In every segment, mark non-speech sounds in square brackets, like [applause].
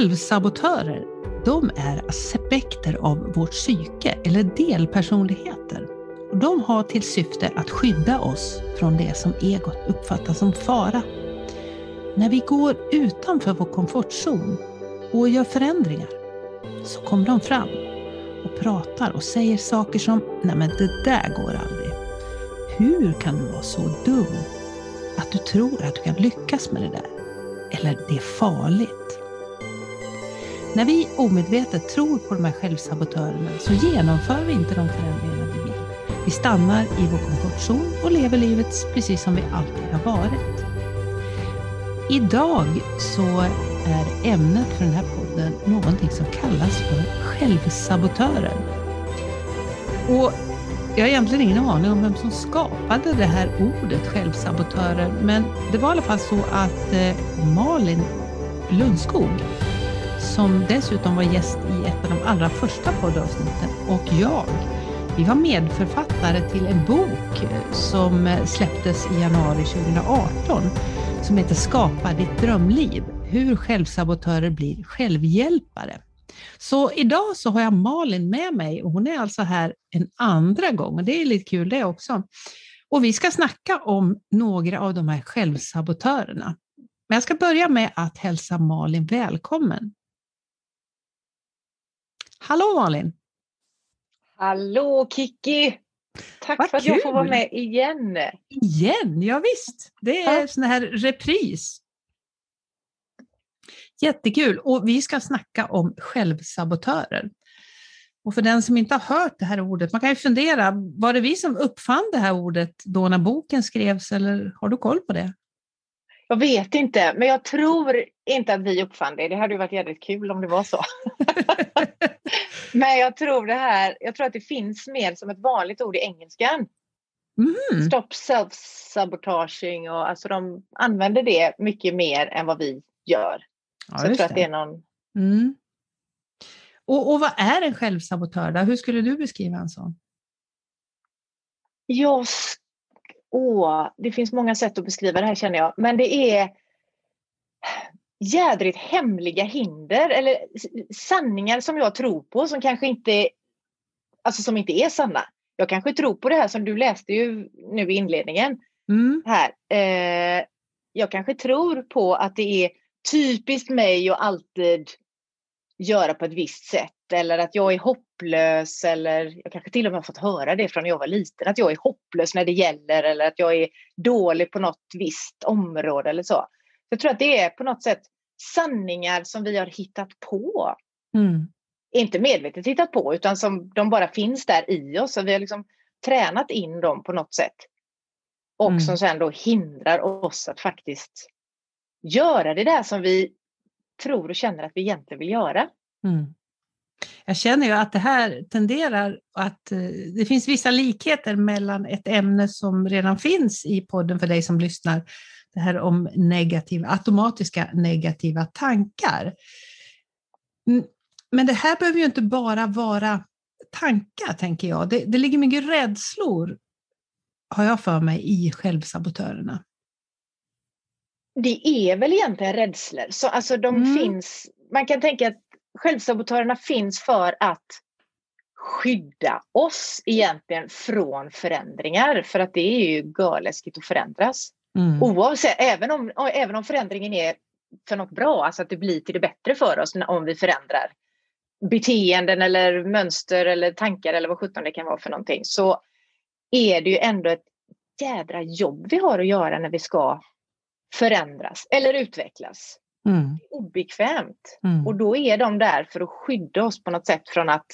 Självsabotörer, de är aspekter av vårt psyke eller delpersonligheter. De har till syfte att skydda oss från det som egot uppfattar som fara. När vi går utanför vår komfortzon och gör förändringar så kommer de fram och pratar och säger saker som ”Nej men det där går aldrig”. Hur kan du vara så dum att du tror att du kan lyckas med det där? Eller det är farligt. När vi omedvetet tror på de här självsabotörerna så genomför vi inte de förändringarna vi vill. Vi stannar i vår komfortzon och lever livet precis som vi alltid har varit. Idag så är ämnet för den här podden någonting som kallas för självsabotörer. Och jag har egentligen ingen aning om vem som skapade det här ordet självsabotörer, men det var i alla fall så att eh, Malin Lundskog, som dessutom var gäst i ett av de allra första poddavsnitten, och jag, vi var medförfattare till en bok som släpptes i januari 2018 som heter Skapa ditt drömliv. Hur självsabotörer blir självhjälpare. Så idag så har jag Malin med mig och hon är alltså här en andra gång och det är lite kul det också. Och vi ska snacka om några av de här självsabotörerna. Men jag ska börja med att hälsa Malin välkommen. Hallå Malin! Hallå Kiki! Tack Vad för att kul. jag får vara med igen. Igen? Ja, visst. Det är ja. sån här repris. Jättekul! Och vi ska snacka om självsabotörer. Och för den som inte har hört det här ordet, man kan ju fundera, var det vi som uppfann det här ordet då när boken skrevs eller har du koll på det? Jag vet inte, men jag tror inte att vi uppfann det. Det hade ju varit jävligt kul om det var så. [laughs] men jag tror det här, jag tror att det finns mer som ett vanligt ord i engelskan. Mm. Stop self-sabotaging och alltså de använder det mycket mer än vad vi gör. Ja, så jag tror att det är någon... Mm. Och, och vad är en självsabotör? Då? Hur skulle du beskriva en sån? Jag Åh, det finns många sätt att beskriva det här känner jag. Men det är jädrigt hemliga hinder eller sanningar som jag tror på som kanske inte, alltså som inte är sanna. Jag kanske tror på det här som du läste ju nu i inledningen. Mm. Här. Eh, jag kanske tror på att det är typiskt mig att alltid göra på ett visst sätt eller att jag är hopplös eller jag kanske till och med har fått höra det från när jag var liten att jag är hopplös när det gäller eller att jag är dålig på något visst område eller så. Jag tror att det är på något sätt sanningar som vi har hittat på. Mm. Inte medvetet hittat på utan som de bara finns där i oss och vi har liksom tränat in dem på något sätt. Och mm. som sen då hindrar oss att faktiskt göra det där som vi tror och känner att vi egentligen vill göra. Mm. Jag känner ju att det här tenderar att eh, det finns vissa likheter mellan ett ämne som redan finns i podden för dig som lyssnar, det här om negativa, automatiska negativa tankar. Men det här behöver ju inte bara vara tankar, tänker jag. Det, det ligger mycket rädslor, har jag för mig, i självsabotörerna. Det är väl egentligen rädslor. Så alltså de mm. finns, man kan tänka att självsabotörerna finns för att skydda oss egentligen från förändringar. För att det är ju görläskigt att förändras. Mm. Oavsett, även om, även om förändringen är för något bra, alltså att det blir till det bättre för oss om vi förändrar beteenden eller mönster eller tankar eller vad sjutton det kan vara för någonting, så är det ju ändå ett jädra jobb vi har att göra när vi ska förändras eller utvecklas. Mm. Obekvämt. Mm. Och då är de där för att skydda oss på något sätt från att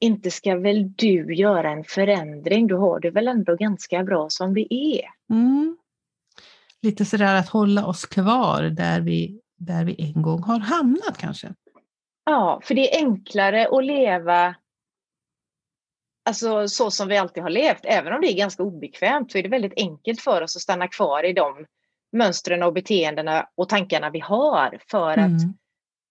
inte ska väl du göra en förändring, du har det väl ändå ganska bra som det är. Mm. Lite sådär att hålla oss kvar där vi, där vi en gång har hamnat kanske. Ja, för det är enklare att leva alltså, så som vi alltid har levt. Även om det är ganska obekvämt så är det väldigt enkelt för oss att stanna kvar i de mönstren och beteendena och tankarna vi har. För att mm.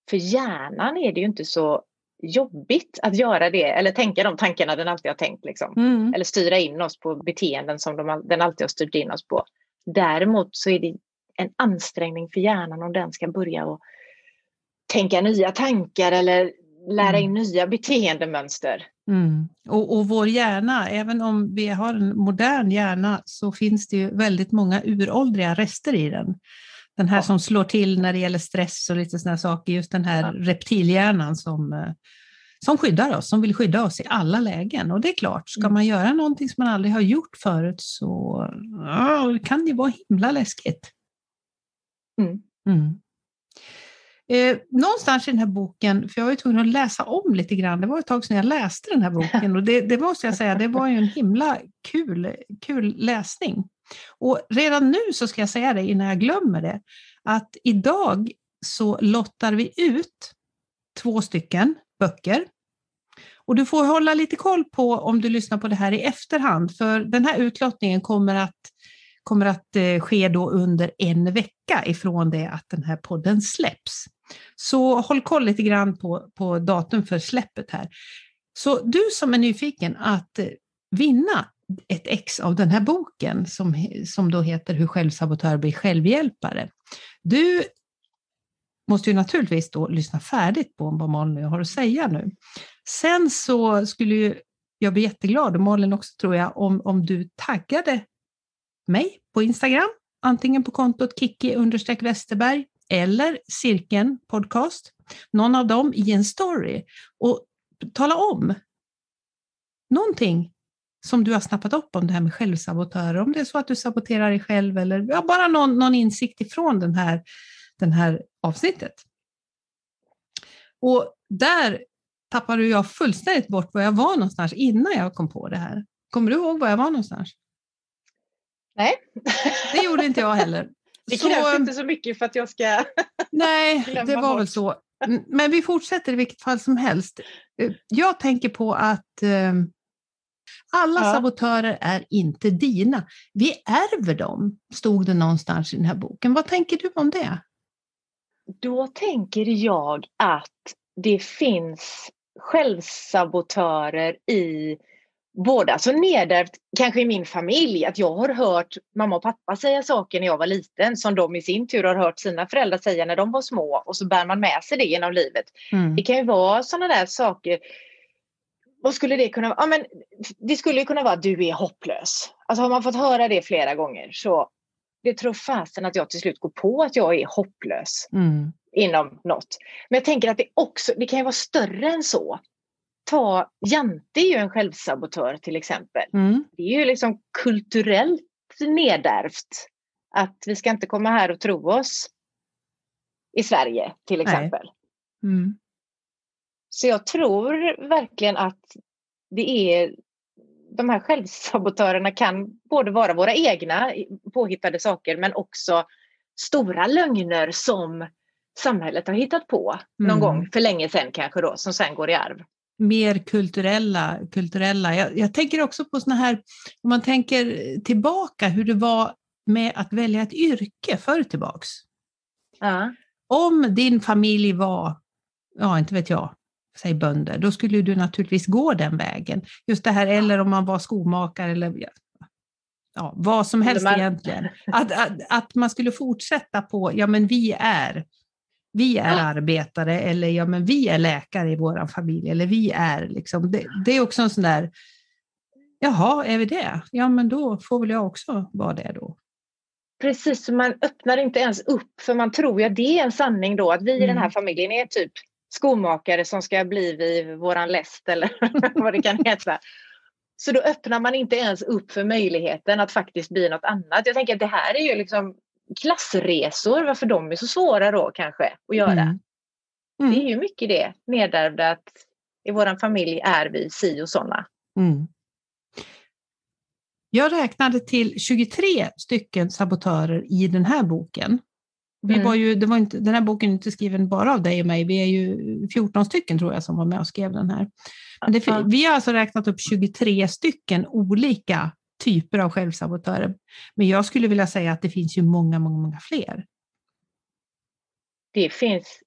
för hjärnan är det ju inte så jobbigt att göra det eller tänka de tankarna den alltid har tänkt. Liksom. Mm. Eller styra in oss på beteenden som de, den alltid har styrt in oss på. Däremot så är det en ansträngning för hjärnan om den ska börja och tänka nya tankar eller lära in mm. nya beteendemönster. Mm. Och, och vår hjärna, även om vi har en modern hjärna så finns det ju väldigt många uråldriga rester i den. Den här ja. som slår till när det gäller stress och lite sådana saker, just den här ja. reptilhjärnan som, eh, som skyddar oss, som vill skydda oss i alla lägen. Och det är klart, ska mm. man göra någonting som man aldrig har gjort förut så ja, kan det vara himla läskigt. Mm. Mm. Eh, någonstans i den här boken, för jag var ju tvungen att läsa om lite grann, det var ett tag sedan jag läste den här boken och det, det måste jag säga, det var ju en himla kul, kul läsning. Och redan nu så ska jag säga det innan jag glömmer det, att idag så lottar vi ut två stycken böcker. Och du får hålla lite koll på om du lyssnar på det här i efterhand, för den här utlottningen kommer att, kommer att eh, ske då under en vecka ifrån det att den här podden släpps. Så håll koll lite grann på, på datum för släppet här. Så du som är nyfiken att eh, vinna ett ex av den här boken som, som då heter Hur självsabotör blir självhjälpare. Du måste ju naturligtvis då lyssna färdigt på vad Malin har att säga nu. Sen så skulle ju jag bli jätteglad, och Malin också tror jag, om, om du taggade mig på Instagram, antingen på kontot kicki Westerberg eller Cirkeln podcast, någon av dem i en story och tala om någonting som du har snappat upp om det här med självsabotörer, om det är så att du saboterar dig själv eller ja, bara någon, någon insikt ifrån den här, den här avsnittet. Och där tappade jag fullständigt bort var jag var någonstans innan jag kom på det här. Kommer du ihåg var jag var någonstans? Nej. [laughs] Det gjorde inte jag heller. Det krävs så, inte så mycket för att jag ska [laughs] Nej, det var bort. väl så. Men vi fortsätter i vilket fall som helst. Jag tänker på att eh, alla ja. sabotörer är inte dina. Vi ärver dem, stod det någonstans i den här boken. Vad tänker du om det? Då tänker jag att det finns självsabotörer i både alltså nedärvt, kanske i min familj, att jag har hört mamma och pappa säga saker när jag var liten som de i sin tur har hört sina föräldrar säga när de var små och så bär man med sig det genom livet. Mm. Det kan ju vara sådana där saker. Vad skulle det kunna vara? Ja, men det skulle kunna vara att du är hopplös. Alltså har man fått höra det flera gånger så det tror fasen att jag till slut går på att jag är hopplös mm. inom något. Men jag tänker att det också, det kan ju vara större än så ta, Jante är ju en självsabotör till exempel. Mm. Det är ju liksom kulturellt nedärvt att vi ska inte komma här och tro oss i Sverige till exempel. Mm. Så jag tror verkligen att det är de här självsabotörerna kan både vara våra egna påhittade saker men också stora lögner som samhället har hittat på någon mm. gång för länge sedan kanske då som sen går i arv mer kulturella. kulturella. Jag, jag tänker också på sådana här, om man tänker tillbaka hur det var med att välja ett yrke förr tillbaks. Ja. Om din familj var, ja inte vet jag, säg bönder, då skulle du naturligtvis gå den vägen. Just det här, eller om man var skomakare eller ja, vad som helst man... egentligen. Att, att, att man skulle fortsätta på, ja men vi är vi är arbetare eller ja, men vi är läkare i vår familj. Eller vi är liksom, det, det, är också en sån där, jaha, är vi det? Ja, men då får väl jag också vara det då. Precis, man öppnar inte ens upp för man tror ju att det är en sanning då att vi mm. i den här mm. familjen är typ skomakare som ska bli vid våran läst eller [laughs] vad det kan heta. Så då öppnar man inte ens upp för möjligheten att faktiskt bli något annat. Jag tänker att det här är ju liksom klassresor, varför de är så svåra då kanske att göra. Mm. Mm. Det är ju mycket det nedärvda att i vår familj är vi si och sådana. Mm. Jag räknade till 23 stycken sabotörer i den här boken. Vi mm. var ju, det var inte, den här boken är inte skriven bara av dig och mig, vi är ju 14 stycken tror jag som var med och skrev den här. Det, vi har alltså räknat upp 23 stycken olika typer av självsabotörer. Men jag skulle vilja säga att det finns ju många, många, många fler. Det finns,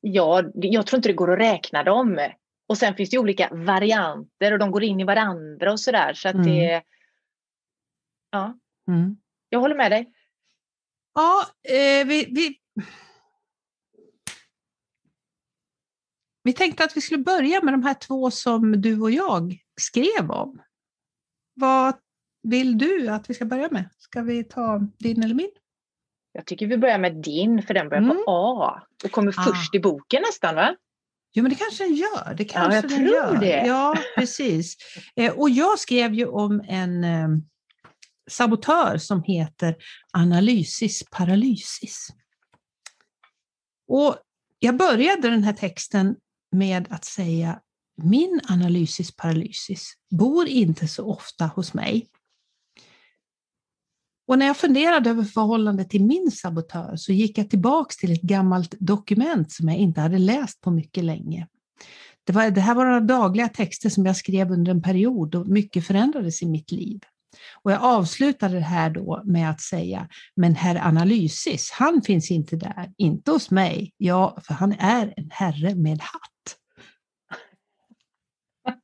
ja, jag tror inte det går att räkna dem. Och sen finns det olika varianter och de går in i varandra och sådär. Så att mm. det, ja, mm. jag håller med dig. Ja, eh, vi, vi, vi tänkte att vi skulle börja med de här två som du och jag skrev om. Vad vill du att vi ska börja med? Ska vi ta din eller min? Jag tycker vi börjar med din, för den börjar mm. på A och kommer ah. först i boken nästan va? Jo, men det kanske den gör. Det kanske ja, jag den tror gör. det. Ja, precis. Eh, och jag skrev ju om en eh, sabotör som heter analysis paralysis. Och jag började den här texten med att säga min analysis paralysis bor inte så ofta hos mig. Och när jag funderade över förhållandet till min sabotör så gick jag tillbaks till ett gammalt dokument som jag inte hade läst på mycket länge. Det, var, det här var några dagliga texter som jag skrev under en period då mycket förändrades i mitt liv. Och jag avslutade det här då med att säga, men herr Analysis, han finns inte där, inte hos mig. Ja, för han är en herre med hatt. [laughs]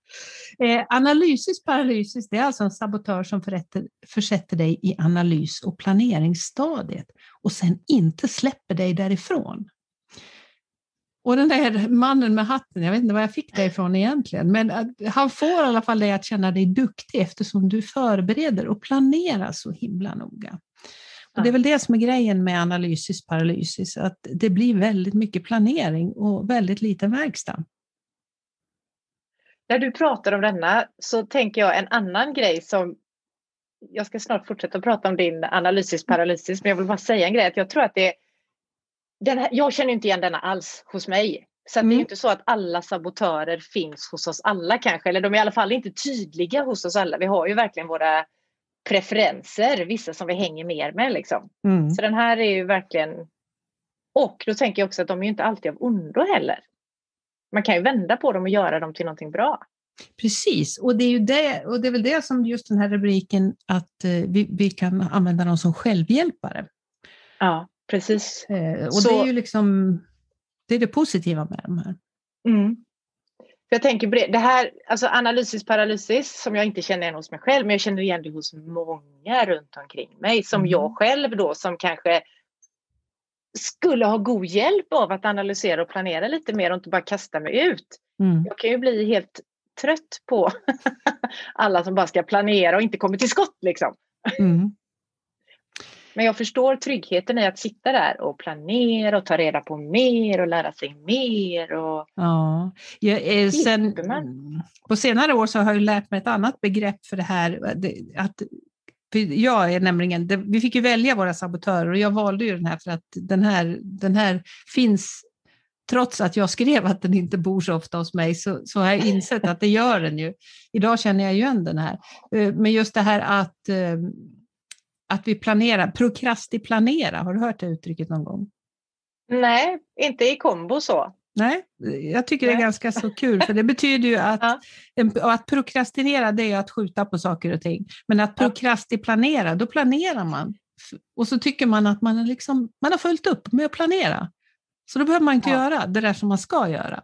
Eh, analysis paralysis, det är alltså en sabotör som förrätter, försätter dig i analys och planeringsstadiet och sen inte släpper dig därifrån. Och den där mannen med hatten, jag vet inte var jag fick det ifrån egentligen, men han får i alla fall dig att känna dig duktig eftersom du förbereder och planerar så himla noga. Och det är väl det som är grejen med analysis paralysis, att det blir väldigt mycket planering och väldigt liten verkstad. När du pratar om denna så tänker jag en annan grej som jag ska snart fortsätta prata om din analysis paralysis, men jag vill bara säga en grej att jag tror att det den här, jag känner inte igen denna alls hos mig. Så mm. det är mm. inte så att alla sabotörer finns hos oss alla kanske, eller de är i alla fall inte tydliga hos oss alla. Vi har ju verkligen våra preferenser, vissa som vi hänger mer med liksom. Mm. Så den här är ju verkligen, och då tänker jag också att de är ju inte alltid av ondo heller. Man kan ju vända på dem och göra dem till någonting bra. Precis, och det är ju det, och det är väl det som just den här rubriken att eh, vi, vi kan använda dem som självhjälpare. Ja. Precis. Eh, och så, det är ju liksom det, är det positiva med de här. Mm. Jag tänker på det, det här, alltså analysis paralysis som jag inte känner igen hos mig själv, men jag känner igen det hos många runt omkring mig, som mm. jag själv då som kanske skulle ha god hjälp av att analysera och planera lite mer och inte bara kasta mig ut. Mm. Jag kan ju bli helt trött på [laughs] alla som bara ska planera och inte kommer till skott liksom. Mm. Men jag förstår tryggheten i att sitta där och planera och ta reda på mer och lära sig mer. Och... Ja, jag, eh, sen, på senare år så har jag lärt mig ett annat begrepp för det här. Att, jag är nämligen, vi fick ju välja våra sabotörer och jag valde ju den här för att den här, den här finns trots att jag skrev att den inte bor så ofta hos mig så, så har jag insett att det gör den ju. Idag känner jag igen den här. Eh, men just det här att eh, att vi planerar, prokrastiplanera, har du hört det uttrycket någon gång? Nej, inte i kombo så. Nej, jag tycker Nej. det är ganska så kul, för det betyder ju att, [laughs] ja. att prokrastinera det är att skjuta på saker och ting. Men att prokrastiplanera, då planerar man. Och så tycker man att man, liksom, man har följt upp med att planera. Så då behöver man inte ja. göra det där som man ska göra.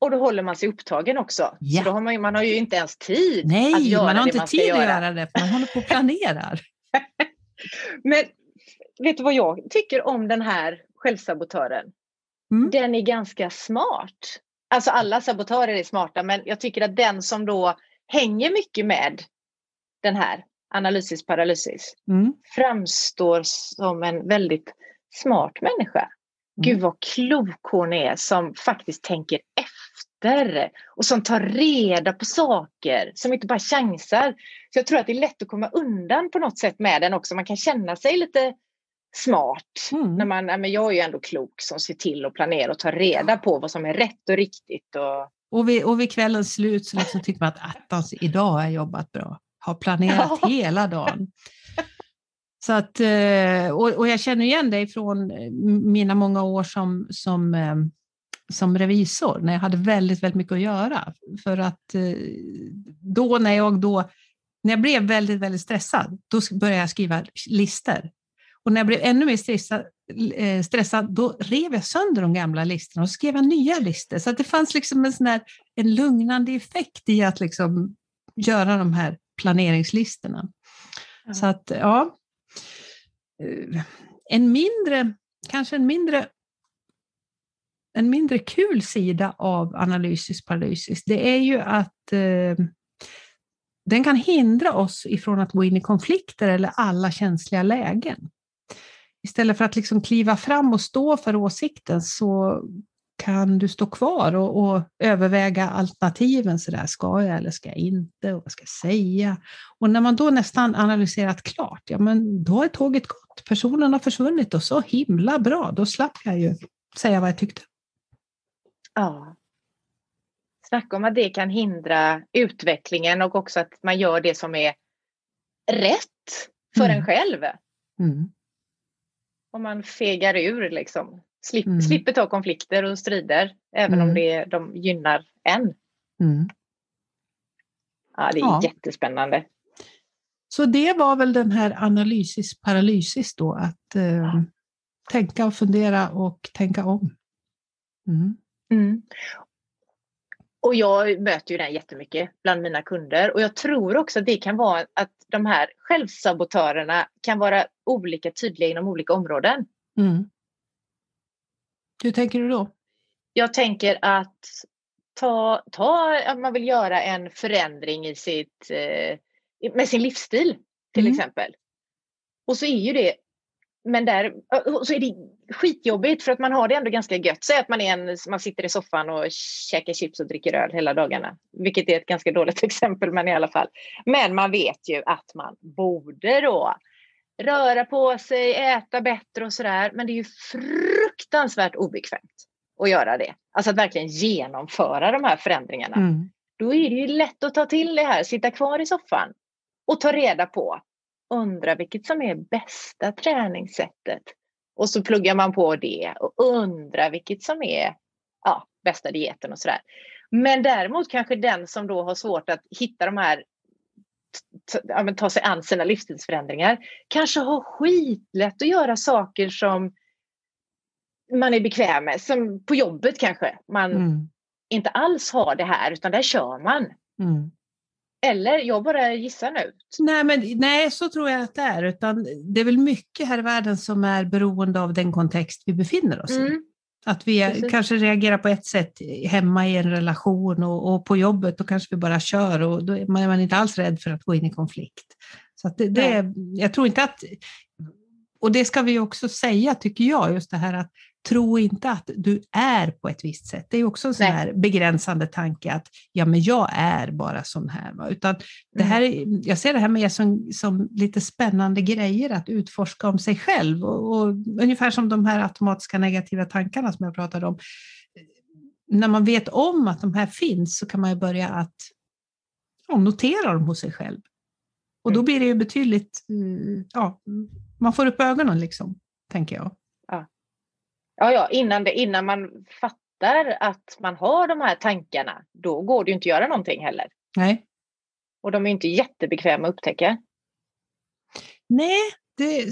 Och då håller man sig upptagen också. Ja. Så då har man, man har ju inte ens tid Nej, att göra man har inte tid att göra det, för man håller på och [laughs] planerar. Men vet du vad jag tycker om den här självsabotören? Mm. Den är ganska smart. Alltså alla sabotörer är smarta, men jag tycker att den som då hänger mycket med den här analysis paralysis mm. framstår som en väldigt smart människa. Gud mm. vad klok hon är som faktiskt tänker efter och som tar reda på saker, som inte bara chansar. Så jag tror att det är lätt att komma undan på något sätt med den också. Man kan känna sig lite smart. Mm. När man, men jag är ju ändå klok som ser till att planera och tar reda på vad som är rätt och riktigt. Och, och, vid, och vid kvällens slut så liksom tycker man att attans, idag har jag jobbat bra. Har planerat ja. hela dagen. [laughs] Så att, eh, och, och, jag känner igen dig från eh, mina många år som, som, eh, som revisor, när jag hade väldigt, väldigt mycket att göra. För att då när jag då, när jag blev väldigt, väldigt stressad, då började jag skriva listor. Och när jag blev ännu mer stressad, stressad då rev jag sönder de gamla listorna och skrev nya listor. Så det fanns liksom en, sån här, en lugnande effekt i att liksom göra de här planeringslistorna. Mm. Så att, ja, eh, en mindre, kanske en mindre en mindre kul sida av analysis paralysis, det är ju att eh, den kan hindra oss ifrån att gå in i konflikter eller alla känsliga lägen. Istället för att liksom kliva fram och stå för åsikten så kan du stå kvar och, och överväga alternativen. Så där, ska jag eller ska jag inte? Och vad ska jag säga? Och när man då nästan analyserat klart, ja men då är tåget gått. Personen har försvunnit och så himla bra. Då slapp jag ju säga vad jag tyckte. Ja. Snacka om att det kan hindra utvecklingen och också att man gör det som är rätt för mm. en själv. Mm. Om man fegar ur liksom. Slipp, mm. Slipper ta konflikter och strider även om mm. det, de gynnar en. Mm. Ja, det är ja. jättespännande. Så det var väl den här analysis paralysis då, att eh, tänka och fundera och tänka om. Mm. Och jag möter ju den jättemycket bland mina kunder och jag tror också att det kan vara att de här självsabotörerna kan vara olika tydliga inom olika områden. Mm. Hur tänker du då? Jag tänker att ta, ta att man vill göra en förändring i sitt, eh, med sin livsstil till mm. exempel. Och så är ju det men där så är det skitjobbigt för att man har det ändå ganska gött. Säg att man, är en, man sitter i soffan och käkar chips och dricker öl hela dagarna. Vilket är ett ganska dåligt [laughs] exempel, men i alla fall. Men man vet ju att man borde då röra på sig, äta bättre och sådär. Men det är ju fruktansvärt obekvämt att göra det. Alltså att verkligen genomföra de här förändringarna. Mm. Då är det ju lätt att ta till det här, sitta kvar i soffan och ta reda på undra vilket som är bästa träningssättet. Och så pluggar man på det och undrar vilket som är ja, bästa dieten och sådär. Men däremot kanske den som då har svårt att hitta de här ja, ta sig an sina livsstilsförändringar kanske har skitlätt att göra saker som man är bekväm med. Som på jobbet kanske man mm. inte alls har det här utan där kör man. Mm. Eller jag bara gissar nu. Nej, men, nej, så tror jag att det är. Utan det är väl mycket här i världen som är beroende av den kontext vi befinner oss mm. i. Att vi Precis. kanske reagerar på ett sätt hemma i en relation och, och, på jobbet, då kanske vi bara kör och då är man inte alls rädd för att gå in i konflikt. Så det, det, jag tror inte att, och det ska vi också säga tycker jag, just det här att tro inte att du är på ett visst sätt. Det är också en sån här begränsande tanke att ja, men jag är bara sån här. Va? Utan det mm. här, jag ser det här med som, som lite spännande grejer att utforska om sig själv. Och, och, ungefär som de här automatiska negativa tankarna som jag pratade om. När man vet om att de här finns så kan man ju börja att ja, notera dem hos sig själv. Och då mm. blir det ju betydligt, mm, ja, man får upp ögonen liksom, tänker jag. Ja, ja, innan, det, innan man fattar att man har de här tankarna, då går det ju inte att göra någonting heller. Nej. Och de är inte jättebekväma att upptäcka. Nej, det,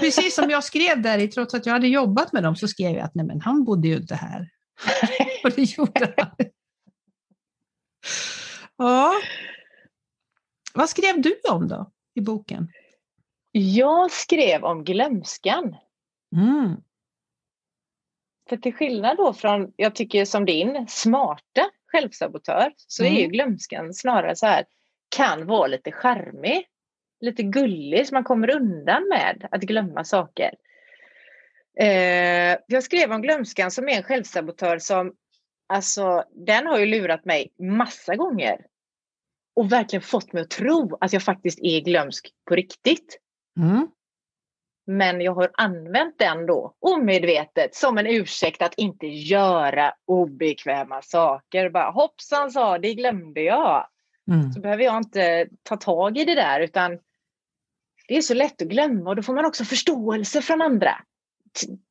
precis som jag skrev där i, trots att jag hade jobbat med dem, så skrev jag att nej, men han bodde ju inte här. [laughs] Och det gjorde han. Ja. Vad skrev du om då i boken? Jag skrev om glömskan. Mm. För till skillnad då från, jag tycker som din, smarta självsabotör så mm. är ju mm. glömskan snarare så här, kan vara lite charmig, lite gullig så man kommer undan med att glömma saker. Eh, jag skrev om glömskan som är en självsabotör som, alltså den har ju lurat mig massa gånger och verkligen fått mig att tro att jag faktiskt är glömsk på riktigt. Mm. Men jag har använt den då omedvetet som en ursäkt att inte göra obekväma saker. Bara hoppsan sa, det glömde jag. Mm. Så behöver jag inte ta tag i det där utan det är så lätt att glömma och då får man också förståelse från andra.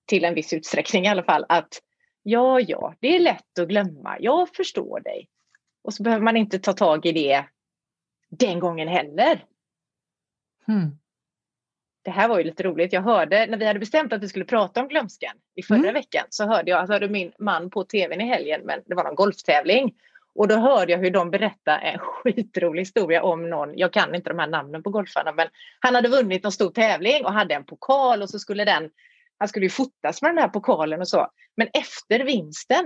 Till en viss utsträckning i alla fall. Att ja, ja, det är lätt att glömma. Jag förstår dig. Och så behöver man inte ta tag i det den gången heller. Mm det här var ju lite roligt. Jag hörde när vi hade bestämt att vi skulle prata om glömskan i förra mm. veckan så hörde jag, alltså min man på tvn i helgen, men det var någon golftävling. Och då hörde jag hur de berättade en [laughs] skitrolig historia om någon, jag kan inte de här namnen på golfarna, men han hade vunnit någon stor tävling och hade en pokal och så skulle den, han skulle ju fotas med den här pokalen och så. Men efter vinsten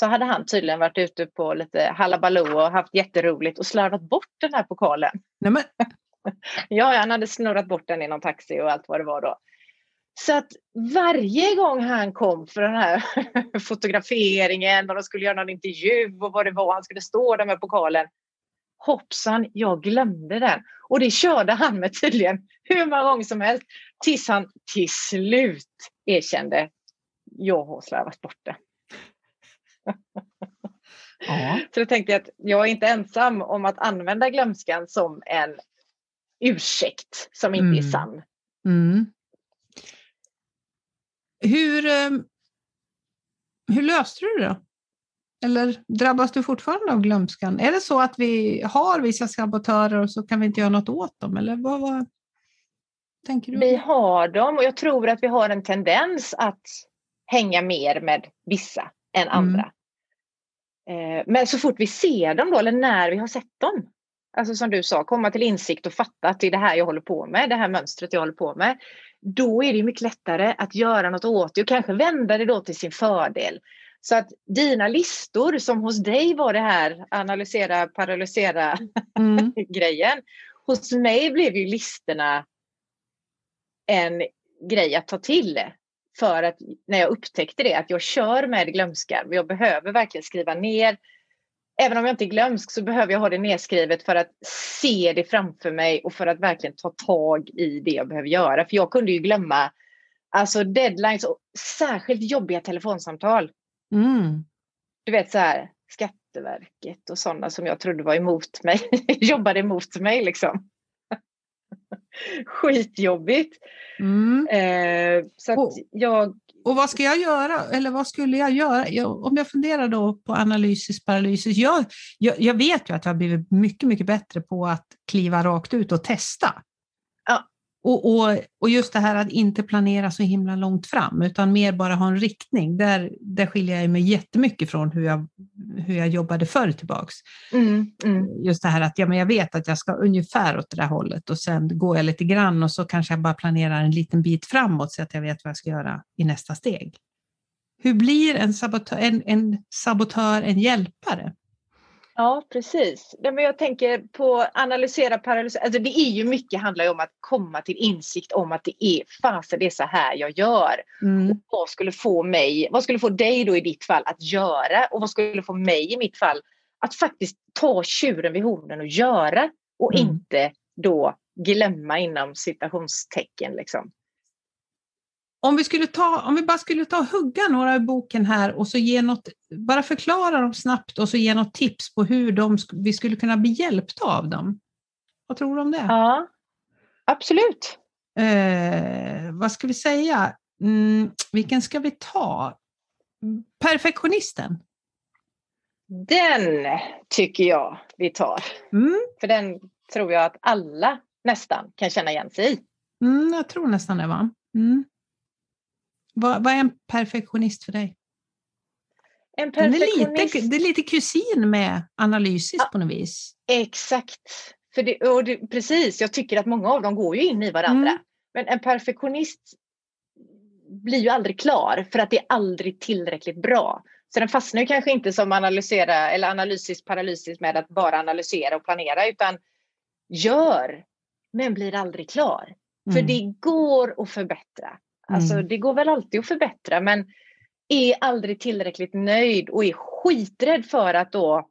så hade han tydligen varit ute på lite halabaloo och haft jätteroligt och slarvat bort den här pokalen. Nej, men... [laughs] ja, han hade snurrat bort den i någon taxi och allt vad det var då. Så att varje gång han kom för den här [laughs] fotograferingen och de skulle göra någon intervju och vad det var, han skulle stå där med pokalen. Hoppsan, jag glömde den. Och det körde han med tydligen hur många gånger som helst tills han till slut erkände jag har slarvat bort det. Ja. [laughs] Så då tänkte jag att jag är inte ensam om att använda glömskan som en ursäkt som inte mm. är sann. Mm. Hur, ehm, hur löste du det då? Eller drabbas du fortfarande av glömskan? Är det så att vi har vissa sabotörer och så kan vi inte göra något åt dem? Eller vad, vad tänker du? Vi har dem och jag tror att vi har en tendens att hänga mer med vissa än mm. andra. Mm. Men så fort vi ser dem då, eller när vi har sett dem, alltså som du sa, komma till insikt och fatta att det är det här jag håller på med, det här mönstret jag håller på med, då är det mycket lättare att göra något åt det och kanske vända det då till sin fördel. Så att dina listor, som hos dig var det här analysera, paralysera mm. [laughs] grejen. Hos mig blev ju listorna en grej att ta till. För att när jag upptäckte det, att jag kör med glömska. Jag behöver verkligen skriva ner även om jag inte är glömsk så behöver jag ha det nedskrivet för att se det framför mig och för att verkligen ta tag i det jag behöver göra. För jag kunde ju glömma alltså deadlines och särskilt jobbiga telefonsamtal. Mm. Du vet så här Skatteverket och sådana som jag trodde var emot mig, [laughs] jobbade emot mig liksom. [laughs] Skitjobbigt. Mm. Eh, så att jag och vad ska jag göra? Eller vad skulle jag göra? Jag, om jag funderar då på analysis, paralysis. Jag, jag, jag, vet ju att jag har blivit mycket, mycket bättre på att kliva rakt ut och testa. Och, och, och just det här att inte planera så himla långt fram, utan mer bara ha en riktning. Där, där skiljer jag mig jättemycket från hur jag, hur jag jobbade förr tillbaks. Mm, mm. Just det här att ja, men jag vet att jag ska ungefär åt det där hållet och sen går jag lite grann och så kanske jag bara planerar en liten bit framåt så att jag vet vad jag ska göra i nästa steg. Hur blir en sabotör en, en, sabotör en hjälpare? Ja, precis. Men jag tänker på analysera, paralysera. Alltså det är ju mycket handlar ju om att komma till insikt om att det är fasen, det är så här jag gör. Mm. Och vad skulle få mig, vad skulle få dig då i ditt fall att göra och vad skulle få mig i mitt fall att faktiskt ta tjuren vid hornen och göra och mm. inte då glömma inom citationstecken liksom. Om vi, skulle ta, om vi bara skulle ta hugga några i boken här och så ge något, bara förklara dem snabbt och så ge något tips på hur de, vi skulle kunna bli hjälpta av dem. Vad tror du om det? Ja, absolut. Eh, vad ska vi säga? Mm, vilken ska vi ta? Perfektionisten. Den tycker jag vi tar. Mm. För den tror jag att alla nästan kan känna igen sig i. Mm, jag tror nästan det. va? Mm. Vad, vad är en perfektionist för dig? En perfektionist... Den är lite, det är lite kusin med analysis ja, på något vis. Exakt. För det, och det, precis, jag tycker att många av dem går ju in i varandra. Mm. Men en perfektionist blir ju aldrig klar för att det är aldrig tillräckligt bra. Så den fastnar ju kanske inte som analysera eller analysis paralysis med att bara analysera och planera utan gör men blir aldrig klar. Mm. För det går att förbättra. Alltså mm. det går väl alltid att förbättra men är aldrig tillräckligt nöjd och är skiträdd för att då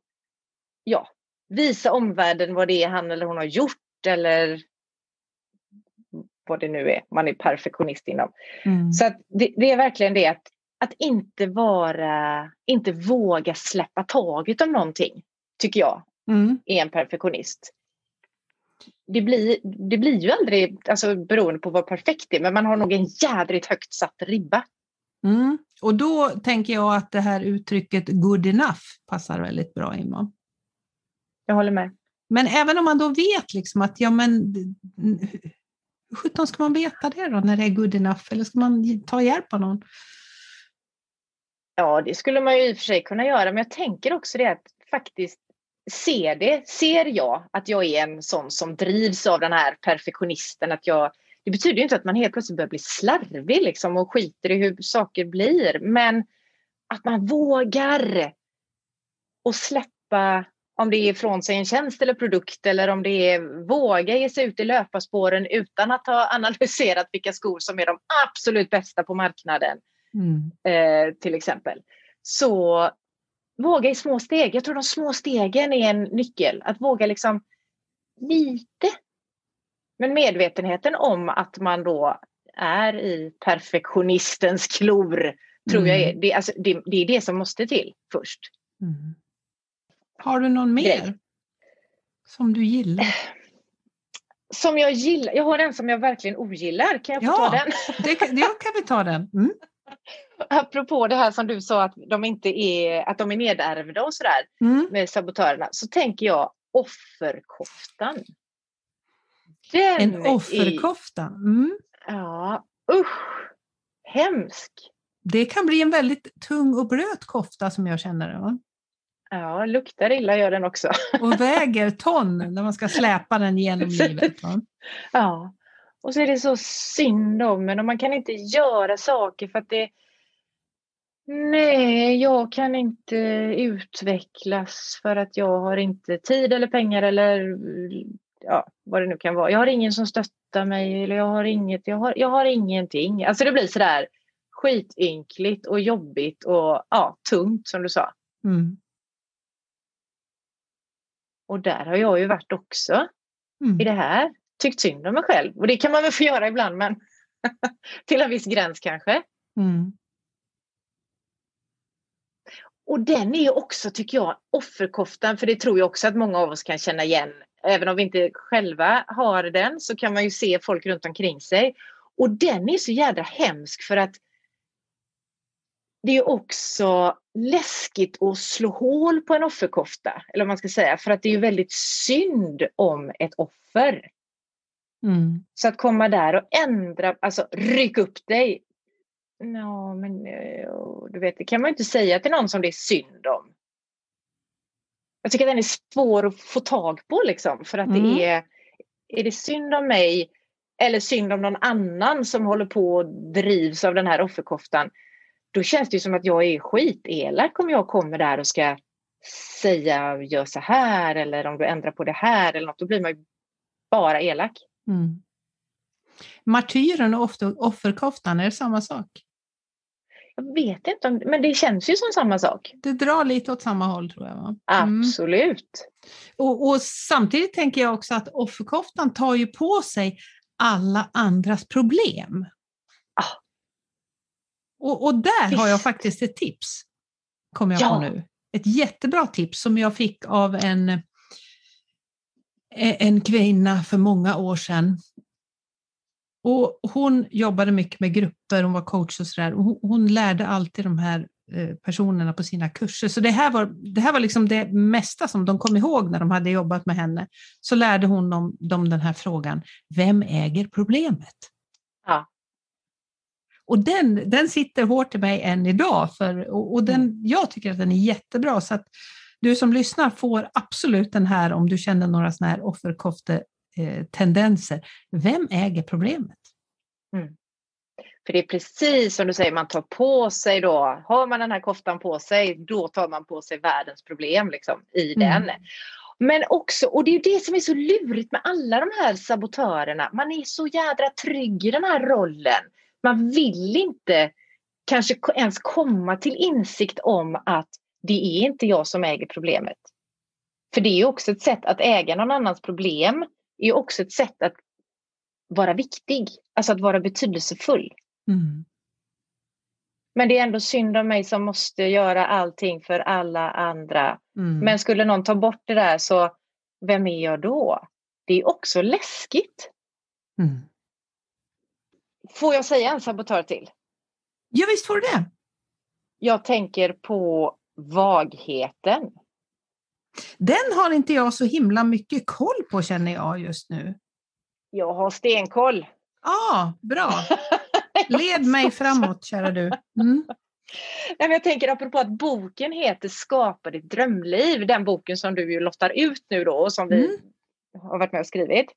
ja, visa omvärlden vad det är han eller hon har gjort eller vad det nu är man är perfektionist inom. Mm. Så det, det, är verkligen det att, att inte vara, inte våga släppa taget om någonting, tycker jag, mm. är en perfektionist det blir, det blir ju aldrig, alltså beroende på vad perfekt är, men man har nog en jädrigt högt satt ribba. Mm. Och då tänker jag att det här uttrycket good enough passar väldigt bra in. Jag håller med. Men även om man då vet liksom att, ja men, hur sjutton ska man veta det då när det är good enough? Eller ska man ta hjälp av någon? Ja, det skulle man ju i och för sig kunna göra, men jag tänker också det att faktiskt ser det, ser jag att jag är en sån som drivs av den här perfektionisten, att jag det betyder inte att man helt plötsligt börjar bli slarvig liksom och skiter i hur saker blir, men att man vågar och släppa om det är från sig en tjänst eller produkt eller om det är våga ge sig ut i löparspåren utan att ha analyserat vilka skor som är de absolut bästa på marknaden. Mm. Eh, till exempel. Så våga i små steg. Jag tror de små stegen är en nyckel. Att våga liksom lite. Men medvetenheten om att man då är i perfektionistens klor tror mm. jag är det, alltså, det, det, är det som måste till först. Mm. Har du någon mer grej. som du gillar? Som jag gillar? Jag har en som jag verkligen ogillar. Kan jag få ja, ta den? det, kan, ja, kan vi ta den. Mm. Apropå det här som du sa att de inte är, att de är nedärvda och sådär mm. med sabotörerna så tänker jag offerkoftan. Den en offerkofta? Mm. Ja, usch! Hemsk! Det kan bli en väldigt tung och blöt kofta som jag känner det. Va? Ja, luktar illa gör den också. Och [laughs] väger ton när man ska släpa den genom livet. Va? Ja, och så är det så synd om men och man kan inte göra saker för att det Nej, jag kan inte utvecklas för att jag har inte tid eller pengar eller ja, vad det nu kan vara. Jag har ingen som stöttar mig eller jag har inget, jag har, jag har ingenting. Alltså det blir sådär skitynkligt och jobbigt och ja, tungt som du sa. Mm. Och där har jag ju varit också mm. i det här. Tyckt synd om mig själv. Och det kan man väl få göra ibland men [laughs] till en viss gräns kanske. Mm. Och den är också, tycker jag, offerkoftan, för det tror jag också att många av oss kan känna igen. Även om vi inte själva har den så kan man ju se folk runt omkring sig. Och den är så jädra hemsk för att det är också läskigt att slå hål på en offerkofta, eller vad man ska säga, för att det är väldigt synd om ett offer. Mm. Så att komma där och ändra, alltså ryck upp dig. Ja, men eh, du vet, det kan man inte säga till någon som det är synd om. Jag tycker att den är svår att få tag på liksom, för att mm. det är, är det synd om mig eller synd om någon annan som håller på och drivs av den här offerkoftan, då känns det som att jag är skitelak om jag kommer där och ska säga gör så här eller om du ändrar på det här eller något, då blir man ju bara elak. Mm. Martyren och offerkoftan, är det samma sak? Jag vet inte, om, men det känns ju som samma sak. Det drar lite åt samma håll tror jag. Va? Mm. Absolut. Och, och, samtidigt tänker jag också att offerkoftan tar ju på sig alla andras problem. Ah. Och, och där Visst. har jag faktiskt ett tips, kommer jag ja. på nu. Ett jättebra tips som jag fick av en, en kvinna för många år sedan. Och hon jobbade mycket med grupper, hon var coach och sådär. Hon, hon lärde alltid de här eh, personerna på sina kurser. Så det här, var, det här var liksom det mesta som de kom ihåg när de hade jobbat med henne. Så lärde hon dem, dem den här frågan, vem äger problemet? Ja. Och den, den sitter hårt i mig än idag för, och, och den, mm. jag tycker att den är jättebra. Så att du som lyssnar får absolut den här om du känner några sådana här offerkofte-tendenser. Vem äger problemet? Mm. För det är precis som du säger, man tar på sig då, har man den här koftan på sig, då tar man på sig världens problem liksom, i mm. den. Men också, och det är det som är så lurigt med alla de här sabotörerna, man är så jädra trygg i den här rollen. Man vill inte kanske ens komma till insikt om att det är inte jag som äger problemet. För det är också ett sätt att äga någon annans problem, är också ett sätt att vara viktig, alltså att vara betydelsefull. Mm. Men det är ändå synd om mig som måste göra allting för alla andra. Mm. Men skulle någon ta bort det där så, vem är jag då? Det är också läskigt. Mm. Får jag säga en sabotör till? Ja, visst får du det. Jag tänker på vagheten. Den har inte jag så himla mycket koll på känner jag just nu. Jag har stenkoll. Ja, ah, bra. [laughs] Led mig framåt, kära du. Mm. Nej, men jag tänker apropå att boken heter Skapa ditt drömliv, den boken som du ju lottar ut nu då och som vi mm. har varit med och skrivit.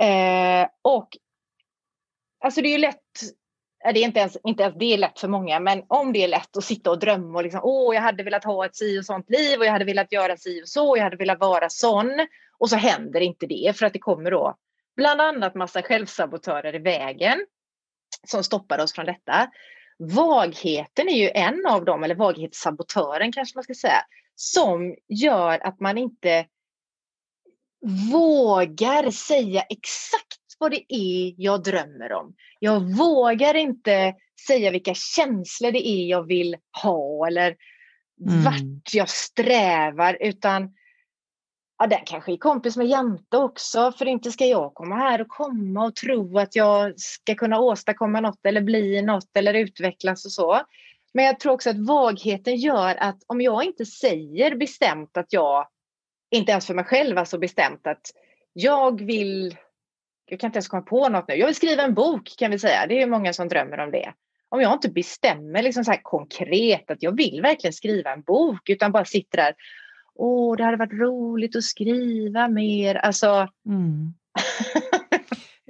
Eh, och alltså det är ju lätt det är inte ens, inte ens det är lätt för många, men om det är lätt att sitta och drömma och liksom, åh, jag hade velat ha ett si och sånt liv och jag hade velat göra si och så, jag hade velat vara sån. Och så händer inte det för att det kommer då bland annat massa självsabotörer i vägen som stoppar oss från detta. Vagheten är ju en av dem, eller vaghetssabotören kanske man ska säga, som gör att man inte vågar säga exakt vad det är jag drömmer om. Jag vågar inte säga vilka känslor det är jag vill ha eller mm. vart jag strävar utan ja, den kanske är kompis med Jante också för inte ska jag komma här och komma och tro att jag ska kunna åstadkomma något eller bli något eller utvecklas och så. Men jag tror också att vagheten gör att om jag inte säger bestämt att jag, inte ens för mig själv alltså bestämt att jag vill jag kan inte ens komma på något nu. Jag vill skriva en bok kan vi säga. Det är många som drömmer om det. Om jag inte bestämmer liksom så konkret att jag vill verkligen skriva en bok utan bara sitter där. Åh, det hade varit roligt att skriva mer. Alltså. Mm. [laughs]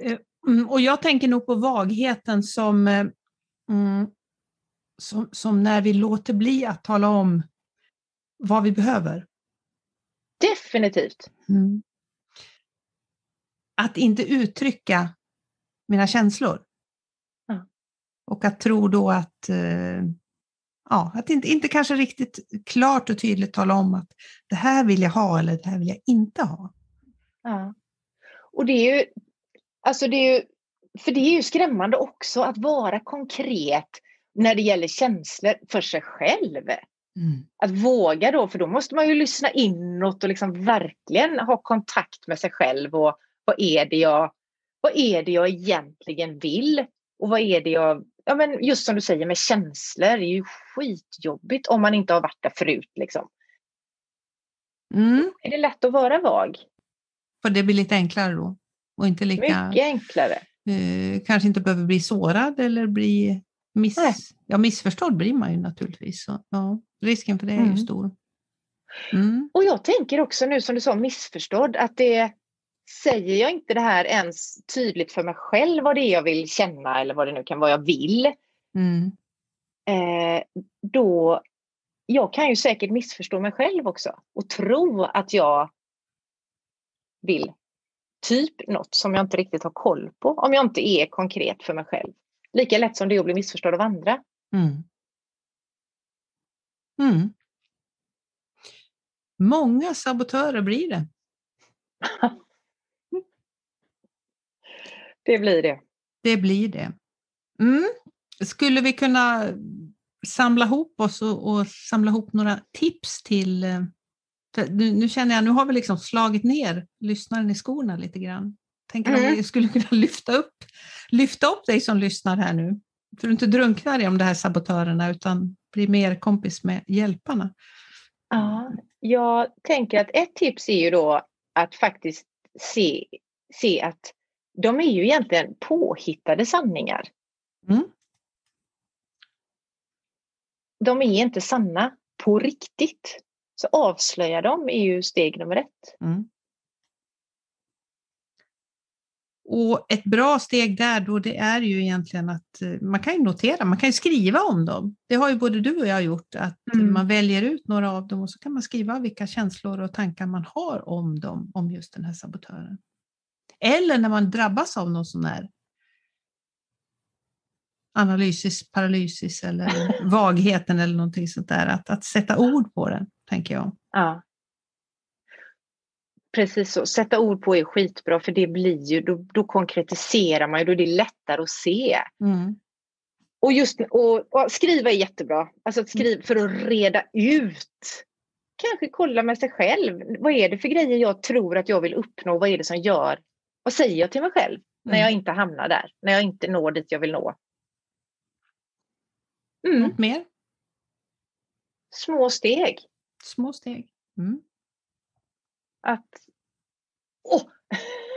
Eh, mm och jag tänker nog på vagheten som, eh, mm, som, som när vi låter bli att tala om vad vi behöver. Definitivt. Mm att inte uttrycka mina känslor. Mm. Och att tro då att, eh, ja, att inte, inte kanske riktigt klart och tydligt tala om att det här vill jag ha eller det här vill jag inte ha. Ja. Och det är ju, alltså det är ju, för det är ju skrämmande också att vara konkret när det gäller känslor för sig själv. Mm. Att våga då, för då måste man ju lyssna inåt och liksom verkligen ha kontakt med sig själv och vad är det jag, vad är det jag egentligen vill? Och vad är det jag, ja men just som du säger med känslor, det är ju skitjobbigt om man inte har varit där förut liksom. Mm. Är det lätt att vara vag? För det blir lite enklare då? Och inte lika, Mycket enklare. Eh, kanske inte behöver bli sårad eller bli miss, ja, missförstådd blir man ju naturligtvis. Så, ja, risken för det är mm. ju stor. Mm. Och jag tänker också nu som du sa missförstådd att det säger jag inte det här ens tydligt för mig själv vad det är jag vill känna eller vad det nu kan vara jag vill. Mm. Eh, då, jag kan ju säkert missförstå mig själv också och tro att jag vill typ något som jag inte riktigt har koll på om jag inte är konkret för mig själv. Lika lätt som det är att bli missförstådd av andra. Mm. Mm. Många sabotörer blir det. [laughs] Det blir det. Det blir det. Mm. Skulle vi kunna samla ihop oss och, och samla ihop några tips till... Eh, nu, nu, känner jag, nu har vi liksom slagit ner lyssnaren i skorna lite grann. Tänker mm. om vi skulle kunna [laughs] lyfta upp, lyfta upp dig som lyssnar här nu. För du inte drunknar i de här sabotörerna utan blir mer kompis med hjälparna. Ja, jag tänker att ett tips är ju då att faktiskt se, se att de är ju egentligen påhittade sanningar. Mm. De är inte sanna på riktigt. Så avslöja dem är ju steg nummer ett. Mm. Och ett bra steg där då det är ju egentligen att eh, man kan ju notera, man kan ju skriva om dem. Det har ju både du och jag gjort, att mm. man väljer ut några av dem och så kan man skriva vilka känslor och tankar man har om dem, om just den här sabotören. Eller när man drabbas av någon sån här analysis, paralysis eller [laughs] vagheten eller någonting sånt där. Att, att sätta ord på den, tänker jag. Ja. Precis så. Sätta ord på är skitbra för det blir ju, då, då konkretiserar man ju, då är det lättare att se. Mm. Och just och, och, skriva är jättebra. Alltså att skriva för att reda ut. Kanske kolla med sig själv. Vad är det för grejer jag tror att jag vill uppnå? Vad är det som gör vad säger jag till mig själv när jag mm. inte hamnar där? När jag inte når dit jag vill nå? Mm. Något mer? Små steg. Små steg. Mm. Att... Oh!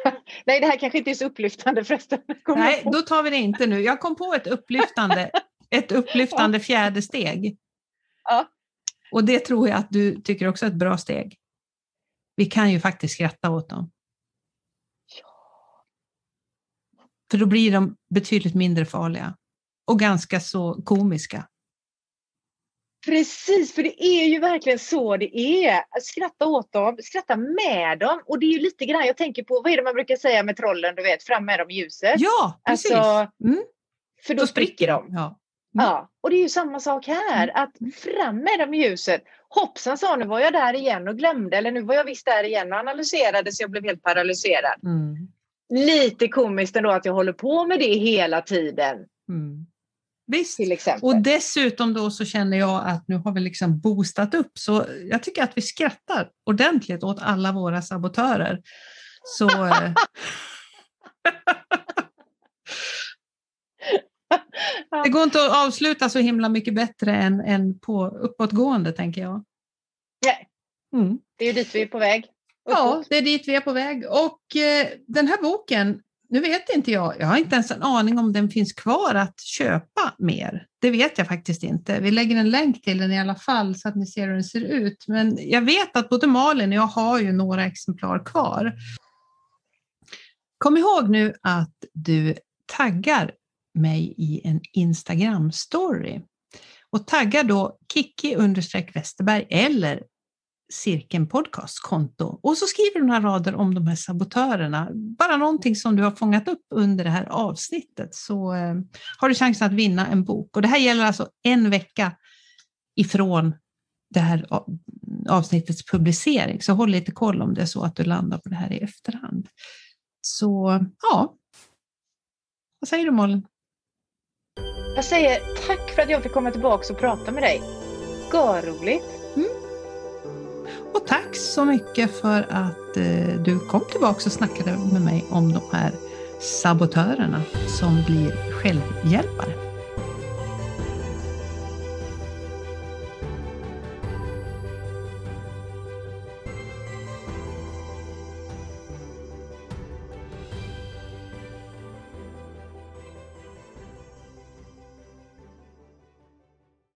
[laughs] Nej, det här kanske inte är så upplyftande förresten. Nej, då tar vi det inte nu. Jag kom på ett upplyftande. [laughs] Ett upplyftande fjärde steg. Ja. Och det tror jag att du tycker också är ett bra steg. Vi kan ju faktiskt skratta åt dem. För då blir de betydligt mindre farliga och ganska så komiska. Precis, för det är ju verkligen så det är. Skratta åt dem, skratta med dem. Och det är ju lite grann, jag tänker på, vad är det man brukar säga med trollen, du vet, fram med dem i ljuset. Ja, precis. Alltså, mm. För då, då spricker de. Ja. Mm. ja. Och det är ju samma sak här, mm. att fram med dem i ljuset. Hoppsan sa, nu var jag där igen och glömde, eller nu var jag visst där igen och analyserade så jag blev helt paralyserad. Mm. Lite komiskt ändå att jag håller på med det hela tiden. Mm. Visst, och dessutom då så känner jag att nu har vi liksom boostat upp så jag tycker att vi skrattar ordentligt åt alla våra sabotörer. Så... Eh, [laughs] det går inte att avsluta så himla mycket bättre än, än på uppåtgående tänker jag. Nej, mm. det är ju dit vi är på väg. Ja, det är dit vi är på väg. Och eh, den här boken nu vet inte jag, jag har inte ens en aning om den finns kvar att köpa mer. Det vet jag faktiskt inte. Vi lägger en länk till den i alla fall så att ni ser hur den ser ut. Men jag vet att både Malin och jag har ju några exemplar kvar. Kom ihåg nu att du taggar mig i en Instagram-story och taggar då Kiki Westerberg eller Cirkeln Podcast konto och så skriver du några rader om de här sabotörerna. Bara någonting som du har fångat upp under det här avsnittet så eh, har du chansen att vinna en bok. Och det här gäller alltså en vecka ifrån det här avsnittets publicering. Så håll lite koll om det är så att du landar på det här i efterhand. Så ja, vad säger du Malin? Jag säger tack för att jag fick komma tillbaka och prata med dig. Görroligt! Och tack så mycket för att eh, du kom tillbaka och snackade med mig om de här sabotörerna som blir självhjälpare.